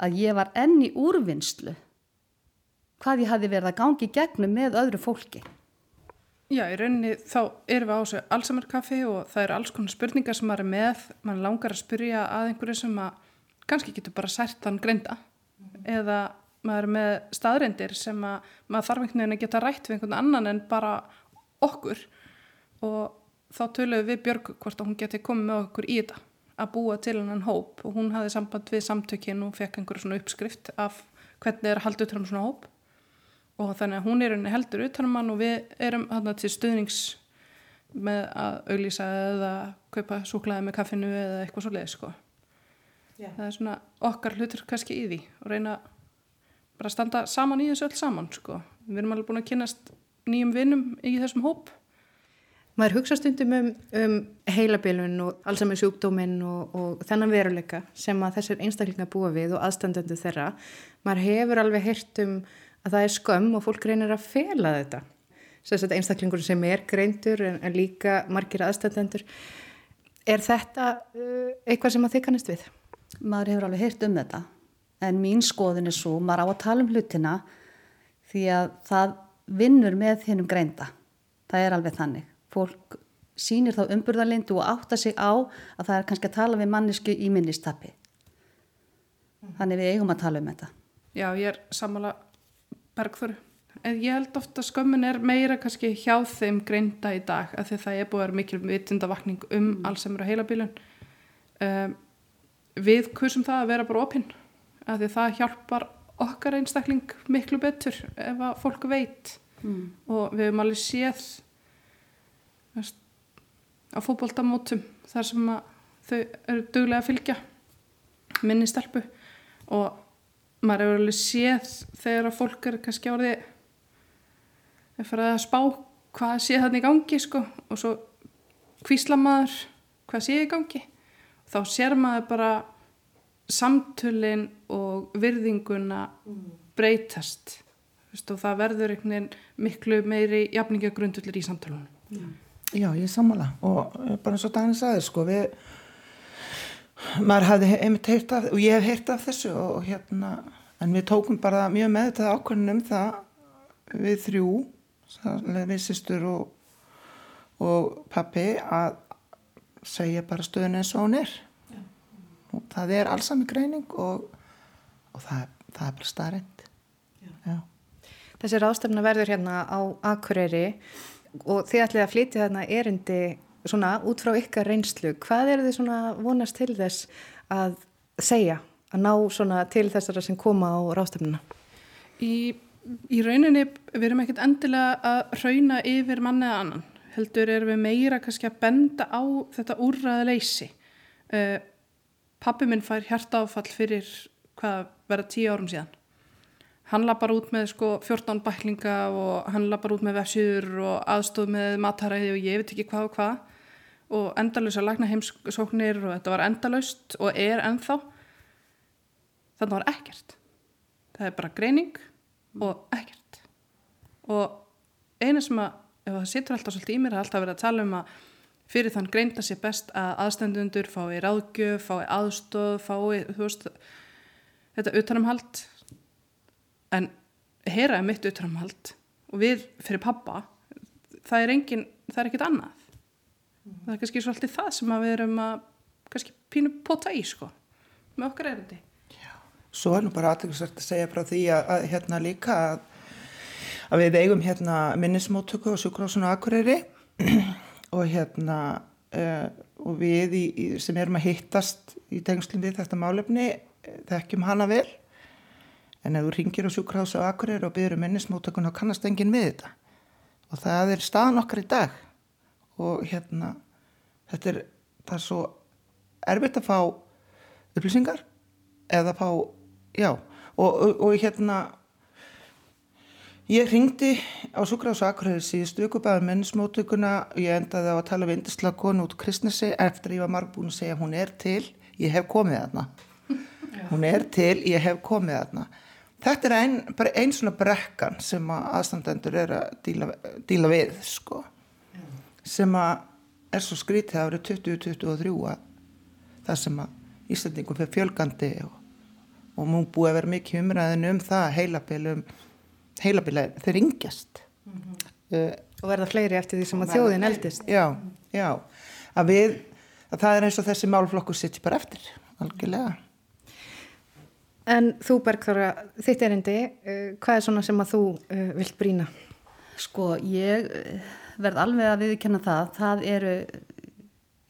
að ég var enni úrvinnslu hvað ég hafi verið að gangi gegnum með öðru fólki Já, í rauninni þá erum við á þessu allsamarkaffi og það eru alls konar spurningar sem maður er með, mann langar að spurja að einhverju sem að kannski getur bara sært þann greinda. Mm -hmm. eða maður er með staðrindir sem að maður þarf einhvern veginn að geta rætt við einhvern annan en bara okkur. Og þá töluðum við Björg hvort að hún geti komið með okkur í þetta að búa til hennan hóp. Og hún hafði samband við samtökinn og fekk einhverju svona uppskrift af hvernig er að halda utanum svona hóp og þannig að hún er henni heldur utanum hann og við erum hann til stuðnings með að auglýsa eða kaupa súklaði með kaffinu eða eitthvað svo leið sko. Yeah. Það er svona okkar hlutur kannski í því og reyna bara að standa saman í þessu öll saman sko. Við erum alveg búin að kynast nýjum vinnum í þessum hóp Maður hugsa stundum um, um heilabilun og alls með sjúkdóminn og, og þennan veruleika sem að þessir einstaklingar búa við og aðstandöndu þeirra. Maður hefur alveg heyrt um að það er skömm og fólk reynir að fela þetta. Sérstaklega einstaklingur sem er greindur en, en líka margir aðstandendur. Er þetta uh, eitthvað sem að þið kannast við? Maður hefur alveg heyrt um þetta en mín skoðin er svo, maður á að tala um hlutina því að það vinnur með hennum greinda. Það er alveg þannig fólk sínir þá umburðarlindu og átta sig á að það er kannski að tala við mannisku í minnistappi. Þannig við eigum að tala um þetta. Já, ég er sammála bergþur. En ég held ofta að skömmin er meira kannski hjá þeim greinda í dag af því það er búið að vera mikil vitundavakning um mm. allsemur og heilabilun. Um, við kursum það að vera bara opinn af því það hjálpar okkar einstakling miklu betur ef að fólk veit mm. og við hefum alveg séð veist, á fókbóltamótum þar sem þau eru duglega að fylgja minni stelpu og maður hefur alveg séð þegar að fólk er kannski árið að fara að spá hvað sé þannig í gangi sko og svo hvísla maður hvað sé í gangi þá sér maður bara samtölin og virðinguna breytast Vist, og það verður einhvern veginn miklu meiri jafningagrundullir í samtölunum. Já, ég sammála og bara eins og Dagni saði sko við maður hafði einmitt heyrt af og ég hef heyrt af þessu og hérna en við tókum bara mjög með þetta ákvörnum um það við þrjú við sýstur og, og pappi að segja bara stöðun eins og hún er. Já. og það er allsami greining og, og það, það er bara starrend Þessi ráðstefna verður hérna á Akureyri og þið ætlið að flytja þarna erindi svona út frá ykkar reynslu hvað er þið svona vonast til þess að segja, að ná svona til þessara sem koma á rástefnuna Í, í rauninni við erum ekkert endilega að rauna yfir manni eða annan. Heldur erum við meira kannski að benda á þetta úrraða leysi uh, pappi minn fær hjarta áfall fyrir hvað verða tíu árum síðan. Hann lappar út með sko 14 bæklinga og hann lappar út með vefsjur og aðstóð með mataræði og ég veit ekki hvað og hvað og endalus að lagna heimsóknir og þetta var endalust og er ennþá. Þannig var ekkert. Það er bara greining og ekkert. Og eina sem að ef það sittur alltaf svolítið í mér það er alltaf verið að tala um að fyrir þann greinda sér best að aðstendundur fái ráðgjöf, fái aðstóð fái, þú veist þetta utanumhald. En heyra er mitt utramhald og við fyrir pappa það er engin, það er ekkit annað mm. það er kannski svolítið það sem við erum að kannski pínu pota í sko, með okkar erindi. Já, svo er nú bara aðeinsvært að segja frá því að, að hérna líka að, að við eigum hérna minnismóttöku og sjúkrósun og akureyri. Og hérna uh, og við í, í, sem erum að hittast í tengslum við þetta málefni eh, þekkjum hana vel. En ef þú ringir á sjúkrahás á Akureyri og byrjur um minnismóttökun þá kannast enginn við þetta. Og það er staðan okkar í dag og hérna þetta er, það er svo erfitt að fá upplýsingar eða fá, já og, og, og hérna ég ringdi á sjúkrahás á Akureyri síðustu ykkurbæðum minnismóttökuna og ég endaði á að tala við indislega konu út Kristnesi eftir ég var margbúin að segja hún er til, ég hef komið þarna. Hún er til, ég hef komið þarna. Þetta er ein, einn svona brekkan sem að aðstandendur er að díla, díla við sko. Sem að er svo skrítið árið 2023 að það sem að Íslandingum fyrir fjölgandi og, og mún búið að vera mikið umræðin um það heilabilum heilabileg þeir yngjast mm -hmm. uh, og verða fleiri eftir því sem að þjóðin eldist já, já að við, að það er eins og þessi málflokkur sitt bara eftir, algjörlega En þú Bergþóra, þitt erindi, uh, hvað er svona sem að þú uh, vilt brína? Sko, ég verð alveg að viðkjanna það, það eru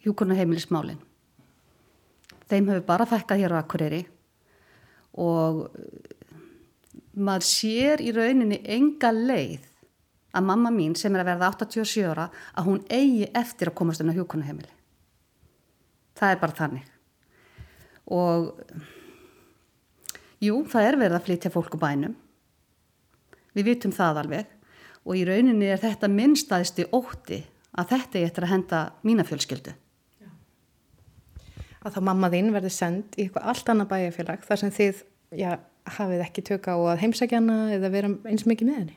hjúkurna heimilismálinn þeim hefur bara fækkað hér á Akureyri og maður sér í rauninni enga leið að mamma mín sem er að verða 87 ára að hún eigi eftir að komast inn á hjókunaheimili. Það er bara þannig. Og jú, það er verið að flytja fólk á bænum. Við vitum það alveg og í rauninni er þetta minnstæðsti ótti að þetta er eftir að henda mína fjölskyldu. Að þá mamma þín verði send í eitthvað allt annað bæjarfélag þar sem þið já, hafið ekki tökka á að heimsækjana eða vera eins mikið með henni?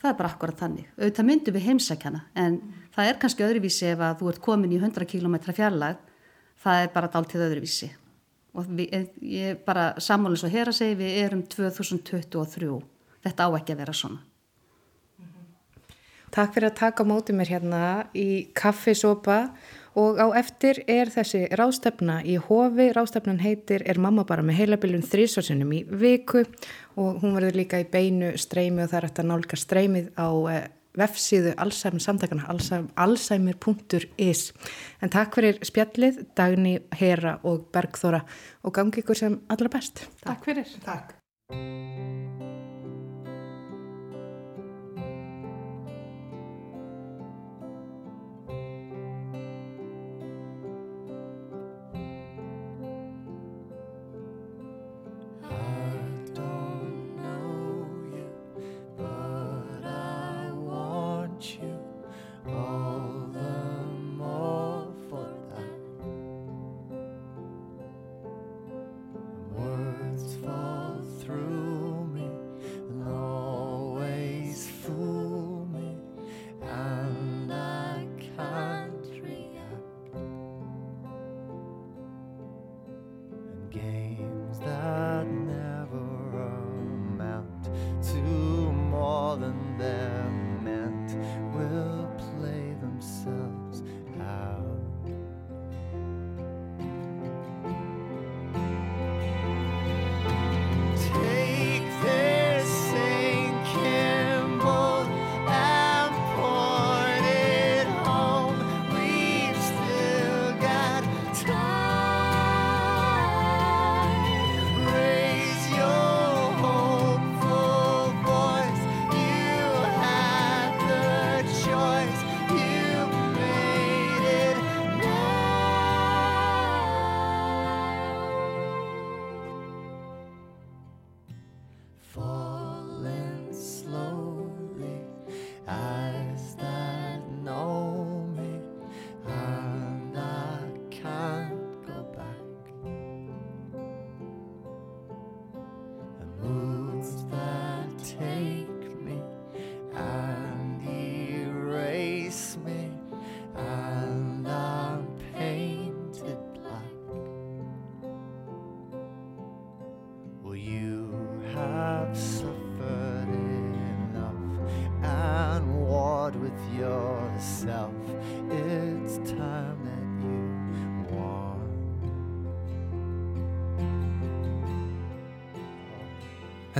Það er bara akkurat þannig. Auðvitað myndum við heimsækjana en það er kannski öðruvísi ef að þú ert komin í 100 km fjarlag, það er bara dáltið öðruvísi. Og við, ég bara sammálins og hér að segja við erum 2023. Þetta á ekki að vera svona. Takk fyrir að taka mótið mér hérna í kaffisopa. Og á eftir er þessi rástefna í hofi. Rástefnan heitir Er mamma bara með heilabilun þrísvarsinum í viku? Og hún verður líka í beinu streymi og það er eftir að nálga streymið á eh, vefsíðu Alzheimer samtakana alzheimer.is en takk fyrir spjallið Dagni, Hera og Bergþóra. Og gangi ykkur sem allra best. Takk fyrir. Takk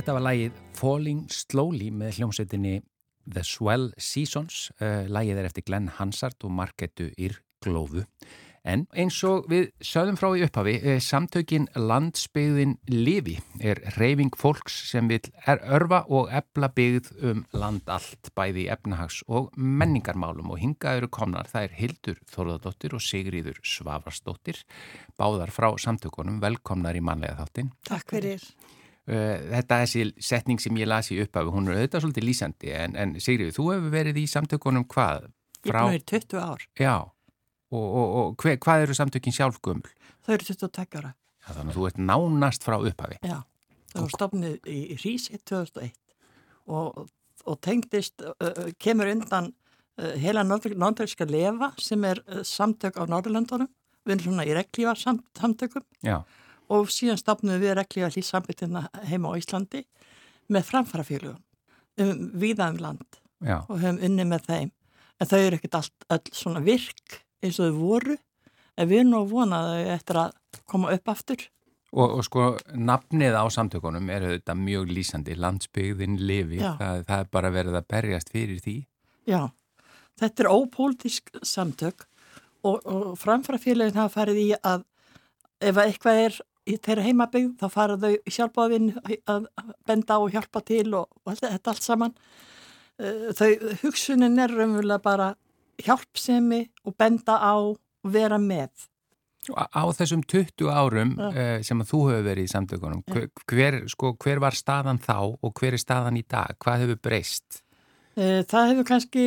Þetta var lægið Falling Slowly með hljómsveitinni The Swell Seasons. Uh, lægið er eftir Glenn Hansard og Marketu Írglófu. En eins og við sögum frá í upphafi, eh, samtökin landsbyggðin Livi er reyfing fólks sem vil örfa og ebla byggð um land allt, bæði efnahags og menningarmálum og hinga eru komnar. Það er Hildur Þorðardóttir og Sigriður Svavarsdóttir, báðar frá samtökunum, velkomnar í manlega þáttin. Takk fyrir. Uh, þetta er þessi setning sem ég lasi upp af, hún er auðvitað svolítið lýsandi, en, en Sigriður, þú hefur verið í samtökunum hvað? Frá... Ég er 20 ár. Já. Og, og, og hver, hvað eru samtökinn sjálfgömmul? Það eru 22 ára. Já, þannig að þú ert nánast frá upphafi. Já, það var stofnið í, í Rísi 2001 og, og tengdist, uh, kemur undan uh, heila Norðurlandska lefa sem er uh, samtök á Norðurlandunum. Við erum svona í reglífa samt, samtökum Já. Og síðan stofnum við reglífa hlýsambyttina heima á Íslandi með framfarafélugum um, viðaðum land Já. og höfum unni með þeim. En þau eru ekkert allt öll svona virk eins og þau voru en við erum nú að vona þau eftir að koma upp aftur. Og, og sko nafnið á samtökunum er þetta mjög lýsandi, landsbyggðin lifi, það, það er bara verið að berjast fyrir því. Já, þetta er ópolítisk samtök og, og framfærafélagin hafa farið í að ef eitthvað er í þeirra heimabygg þá fara þau sjálfbáðvinn að benda á og hjálpa til og, og þetta allt saman þau hugsunin er raunverulega bara hjálpsemi og benda á og vera með Á þessum 20 árum uh, sem að þú hefur verið í samtökunum, hver, sko, hver var staðan þá og hver er staðan í dag? Hvað hefur breyst? Uh, það hefur kannski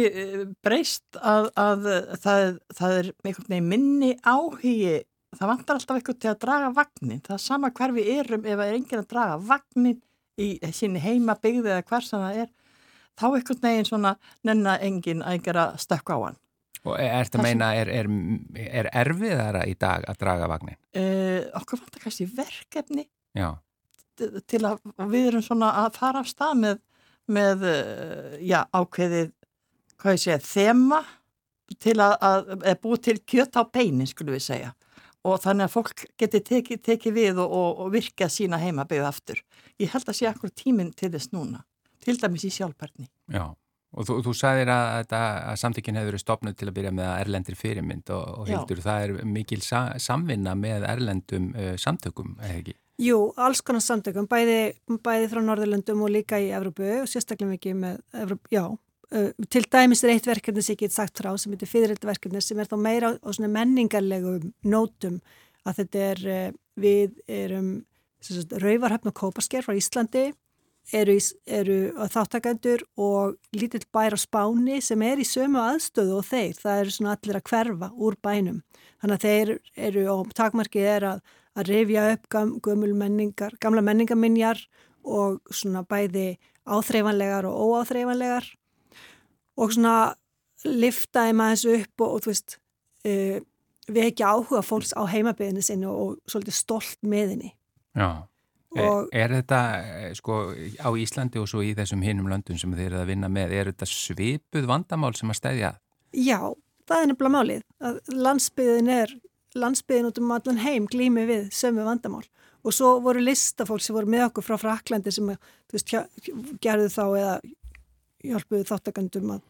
breyst að, að það, það er veginn minni áhugi, það vantar alltaf eitthvað til að draga vagnin, það er sama hver við erum ef það er enginn að draga vagnin í síni heima byggði eða hver sem það er, þá einhvern veginn svona nennar enginn að gera stökk á hann. Og er þetta meina, er, er, er erfiðara í dag að draga vagnin? Uh, okkur vantar kannski verkefni Já. til að við erum svona að fara af stað með, með uh, já, ákveðið, hvað ég segja, þema til að, að, búið til kjöt á beinin, skulum við segja. Og þannig að fólk geti tekið teki við og, og, og virka sína heimabegu aftur. Ég held að sé akkur tíminn til þess núna, til dæmis í sjálfparni. Já. Og þú, þú sagðir að, að, að samtökinn hefur verið stopnud til að byrja með erlendir fyrirmynd og, og hildur það er mikil sa, samvinna með erlendum uh, samtökum, eða ekki? Jú, alls konar samtökum, bæði, bæði frá Norðurlöndum og líka í Evrópu og sérstaklega mikið með Evrópu, já. Uh, til dæmis er eitt verkefni sem ég get sagt frá sem heitir fyrirreldverkefni sem er þá meira á svona menningarlegum nótum að þetta er, uh, við erum rauvarhöfn og kópasker frá Íslandi eru, eru þáttakandur og lítill bær á spáni sem er í sömu aðstöðu og þeir, það eru svona allir að hverfa úr bænum. Þannig að þeir eru, og takmarkið er að, að reyfja upp gam, menningar, gamla menningaminjar og svona bæði áþreifanlegar og óáþreifanlegar og svona lifta þeim aðeins upp og, og þú veist, uh, við ekki áhuga fólks á heimabiðinu sinni og, og svolítið stolt með henni. Já. Og er, er þetta, sko, á Íslandi og svo í þessum hinum löndum sem þeir eru að vinna með, er þetta svipuð vandamál sem að stæðja? Já, það er nefnilega málið. Að landsbyðin er, landsbyðin út um allan heim glými við sömu vandamál. Og svo voru listafólk sem voru með okkur frá Fraklandi sem, þú veist, gerðu þá eða hjálpuðu þáttakandum að,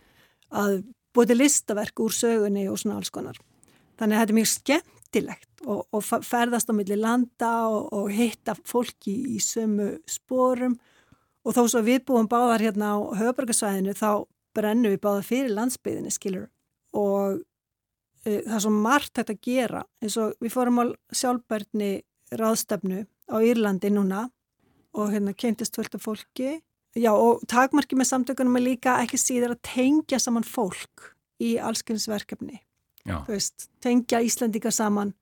að búið listaverk úr sögunni og svona alls konar. Þannig að þetta er mjög skemmtilegt og, og ferðast á milli landa og, og hitta fólki í sömu spórum og þó svo við búum báðar hérna á höfbrukarsvæðinu þá brennum við báðar fyrir landsbyðinni skilur og uh, það er svo margt hægt að gera. Eins og við fórum á sjálfbærni ráðstefnu á Írlandi núna og hérna kemtist fullt af fólki já og takmarki með samtökunum er líka ekki síður að tengja saman fólk í allskynnsverkefni veist, tengja Íslandika saman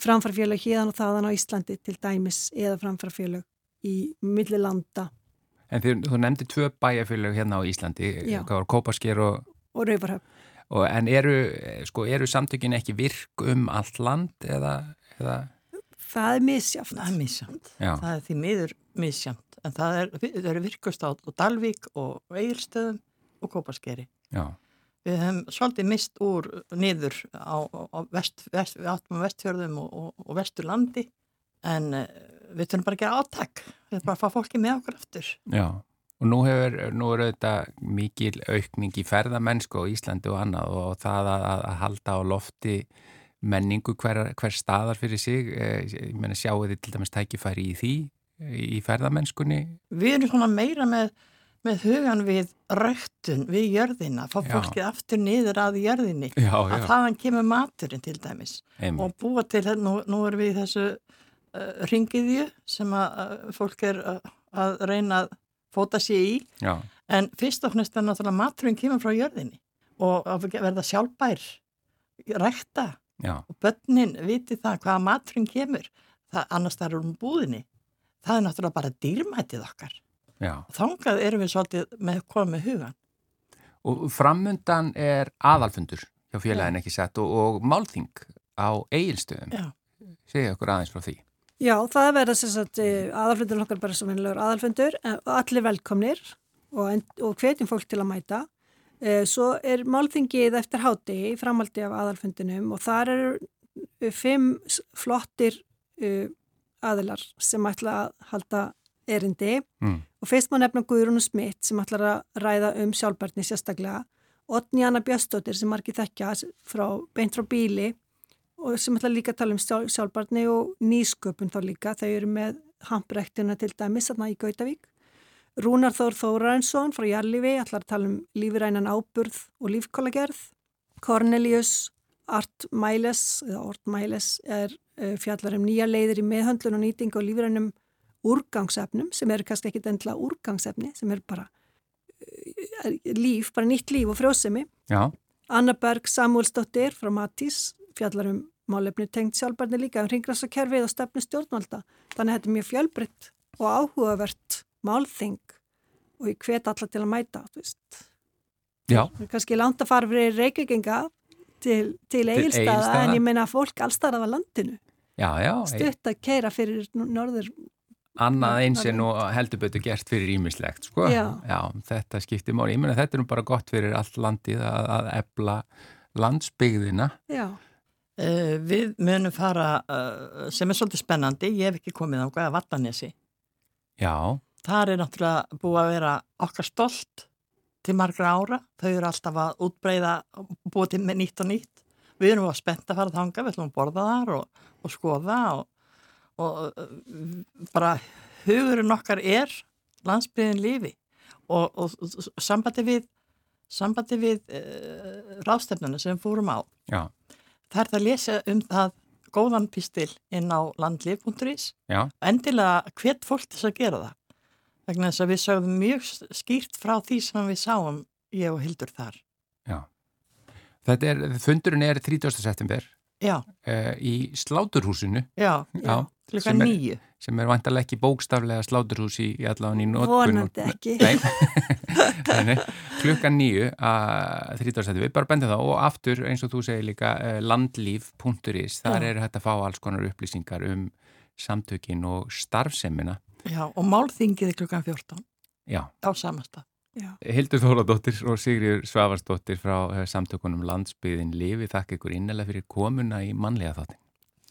framfarfélag híðan og þaðan á Íslandi til dæmis eða framfarfélag í millilanda. En þú, þú nefndi tvö bæjarfélag hérna á Íslandi, hvað var Kópasker og... Og Rauvarhöfn. En eru, sko, eru samtökin ekki virk um allt land eða... eða... Það er misjáft. Það er misjáft. Það er því miður misjáft. En það, er, það eru virkust á Dalvík og Eirstöðum og Kópaskeri. Já. Við hefum svolítið mist úr niður á, á vest, vest, vestfjörðum og, og, og vesturlandi en uh, við þurfum bara að gera áttak, við þurfum bara að fá fólki með okkur aftur. Já, og nú hefur, nú er auðvitað mikil aukning í ferðamennsku á Íslandi og annað og það að, að halda á lofti menningu hver, hver staðar fyrir sig, eh, ég menna sjáu þið til dæmis tækifæri í því, í ferðamennskunni? Við erum svona meira með með hugan við röktun við jörðina, fá fólkið aftur niður að jörðinni, já, já. að þaðan kemur maturinn til dæmis Einmitt. og búa til, nú, nú erum við í þessu uh, ringiðju sem að uh, fólk er uh, að reyna að fóta sér í já. en fyrst og hnest er náttúrulega maturinn kemur frá jörðinni og að verða sjálfbær rækta og börnin viti það hvaða maturinn kemur það, annars það eru um búðinni það er náttúrulega bara dýrmætið okkar Já. Þangað erum við svolítið með komið hugan. Og framundan er aðalfundur hjá félagin ekki sett og, og málþing á eigilstöðum. Segja okkur aðeins frá því. Já, það verða sem sagt eh, aðalfundur okkar bara sem hennilegur aðalfundur, eh, allir velkomnir og, og hvetjum fólk til að mæta. Eh, svo er málþingið eftir háti í framaldi af aðalfundinum og þar eru fimm flottir aðilar sem ætla að halda erindi mm. og fyrst má nefna Guðrún Smith sem ætlar að ræða um sjálfbarni sérstaklega Otni Anna Björnstóttir sem margir þekkja frá, beint frá bíli og sem ætla líka að tala um sjálf, sjálfbarni og nýsköpun þá líka. Þau eru með hamprektina til dæmis þarna í Gautavík. Rúnar Þór Þórarensson frá Jarlífi ætlar að tala um lífirænan áburð og lífkólagerð. Cornelius Art Miles, eða Ort Miles er fjallar um nýja leiðir í meðhöndlun og nýting og lífrænum úrgangsefnum sem eru kannski ekki endla úrgangsefni sem eru bara uh, líf, bara nýtt líf og frjósemi. Já. Anna Berg Samuelsdóttir frá Matís fjallar um málefni tengt sjálfbarni líka um ringræsakerfið og stefni stjórnvalda. Þannig að þetta er mjög fjölbritt og áhugavert málþing og ég hvet alla til að mæta, er kannski langt að fara fyrir reykvikinga til, til Egilsstaða. en ég meina fólk allstarað af landinu. Já, já, Stutt að keira fyrir norður. annað eins en nú heldur betur gert fyrir ímislegt, sko. Já. þetta skiptir máli. Ég meina þetta er nú bara gott fyrir allt landið að, að ebla landsbyggðina. Já. Uh, við munum fara, uh, sem er svolítið spennandi, ég hef ekki komið á hvaða Vallanesi. Já. Það er náttúrulega búið að vera okkar stolt til margra ára. Þau eru alltaf að útbreyða og búið til með nýtt og nýtt. Við erum að spennt að fara þanga, við ætlum að borða þar og, og skoða og, og bara hugurinn okkar er landsbygðin lífi og, og, og sambandi við, sambandi við uh, ráðstefnuna sem fórum á. Já. Það er það að lesa um það góðan pistil inn á landlif.is Já. endilega hvert fólk þess að gera það vegna þess að við sögum mjög skýrt frá því sem við sáum ég og Hildur þar Já. Þetta er, fundurinn er 30. september Já. Uh, í sláturhúsinu. Já, já, klukkan sem er- er vantarlega ekki bókstaflega sláturhús í, í allavega í nótkunn. Vonandi ekki. Nei. klukkan níu að 30. september, bara benda það og aftur eins og þú segir líka uh, landlíf.is, þar Já. er hægt að fá alls konar upplýsingar um samtökin og starfsemina. Já, og málþingið er klukkan 14 Já. á samastað. Hildur Þóladóttir og Sigriður Svavarsdóttir frá eh, samtökunum Landsbyðin Lifi, þakka ykkur innlega fyrir komuna í mannlega þáttin.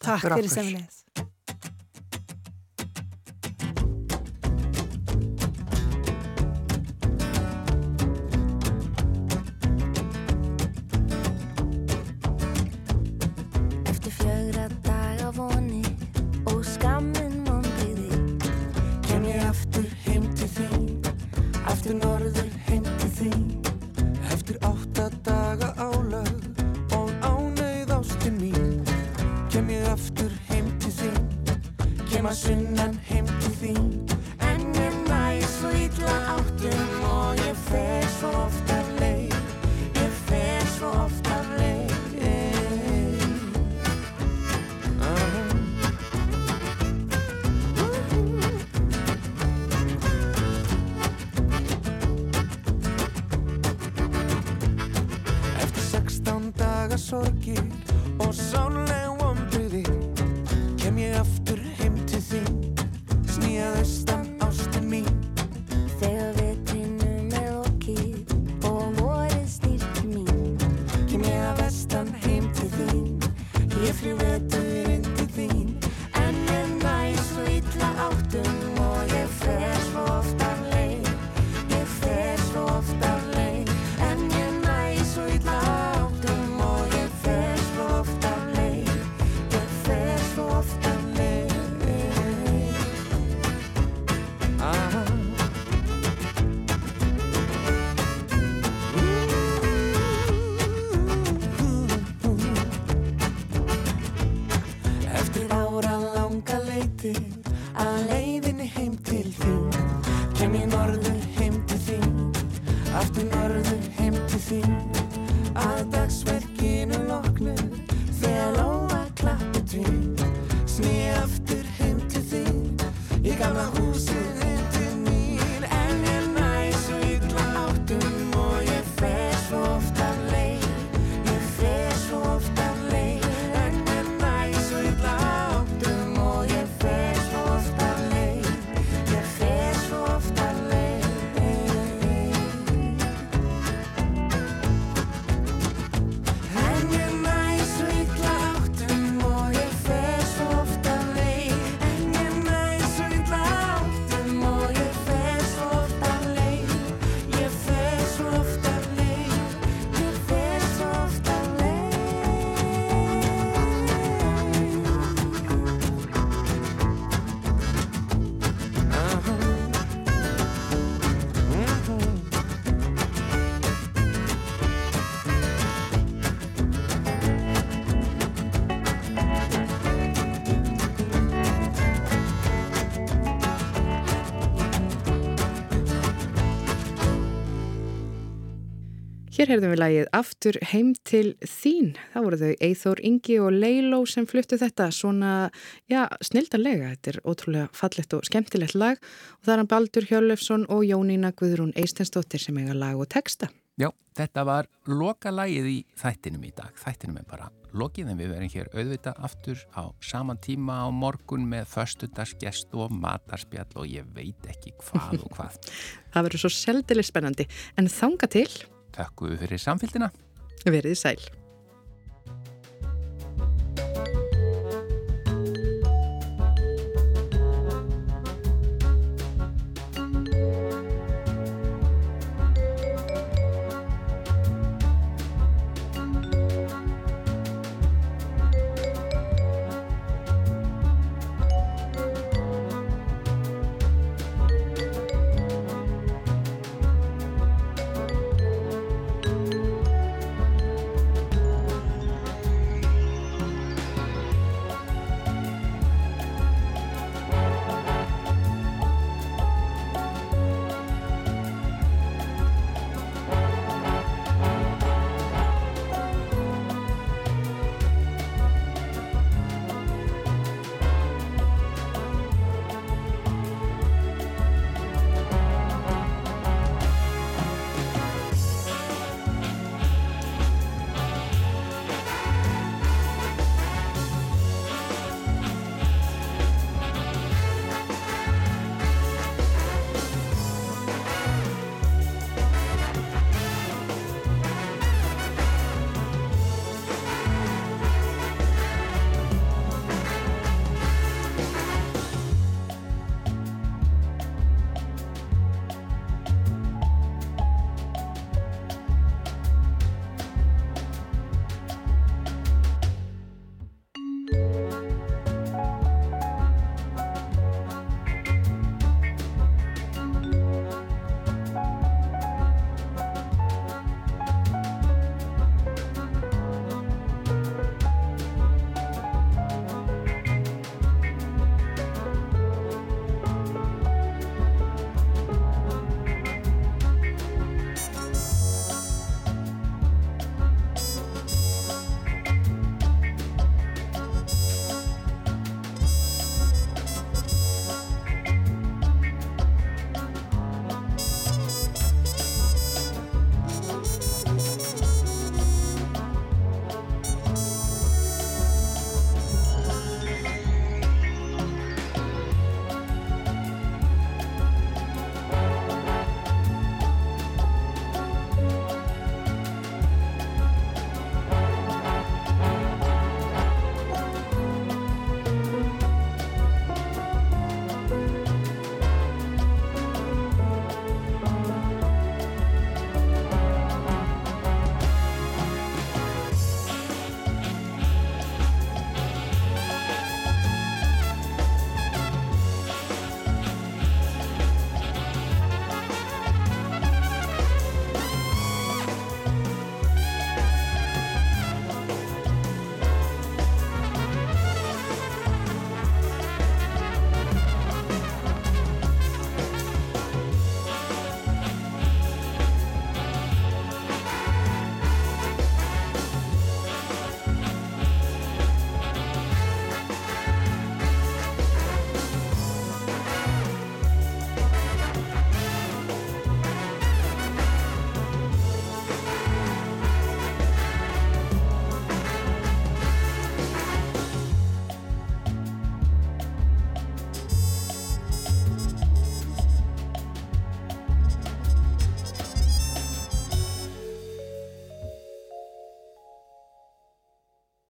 Takk fyrir fyrir semleis. Sunnan Hér heyrðum við lagið Aftur heim til þín. Það voru þau Eithór Ingi og Leiló sem fluttu þetta svona, já, snildarlega. Þetta er ótrúlega fallegt og skemmtilegt lag og það er hann Baldur Hjörlefsson og Jónína Guðrún Eistensdóttir sem eiga lag og texta. Já, þetta var loka lagið í þættinum í dag. Þættinum er bara lokið en við verum hér auðvita aftur á saman tíma á morgun með föstudagsgest og matarspjall og ég veit ekki hvað og hvað. það verður svo seldileg spennandi. En þanga til Takk fyrir samfélgina. Verðið sæl.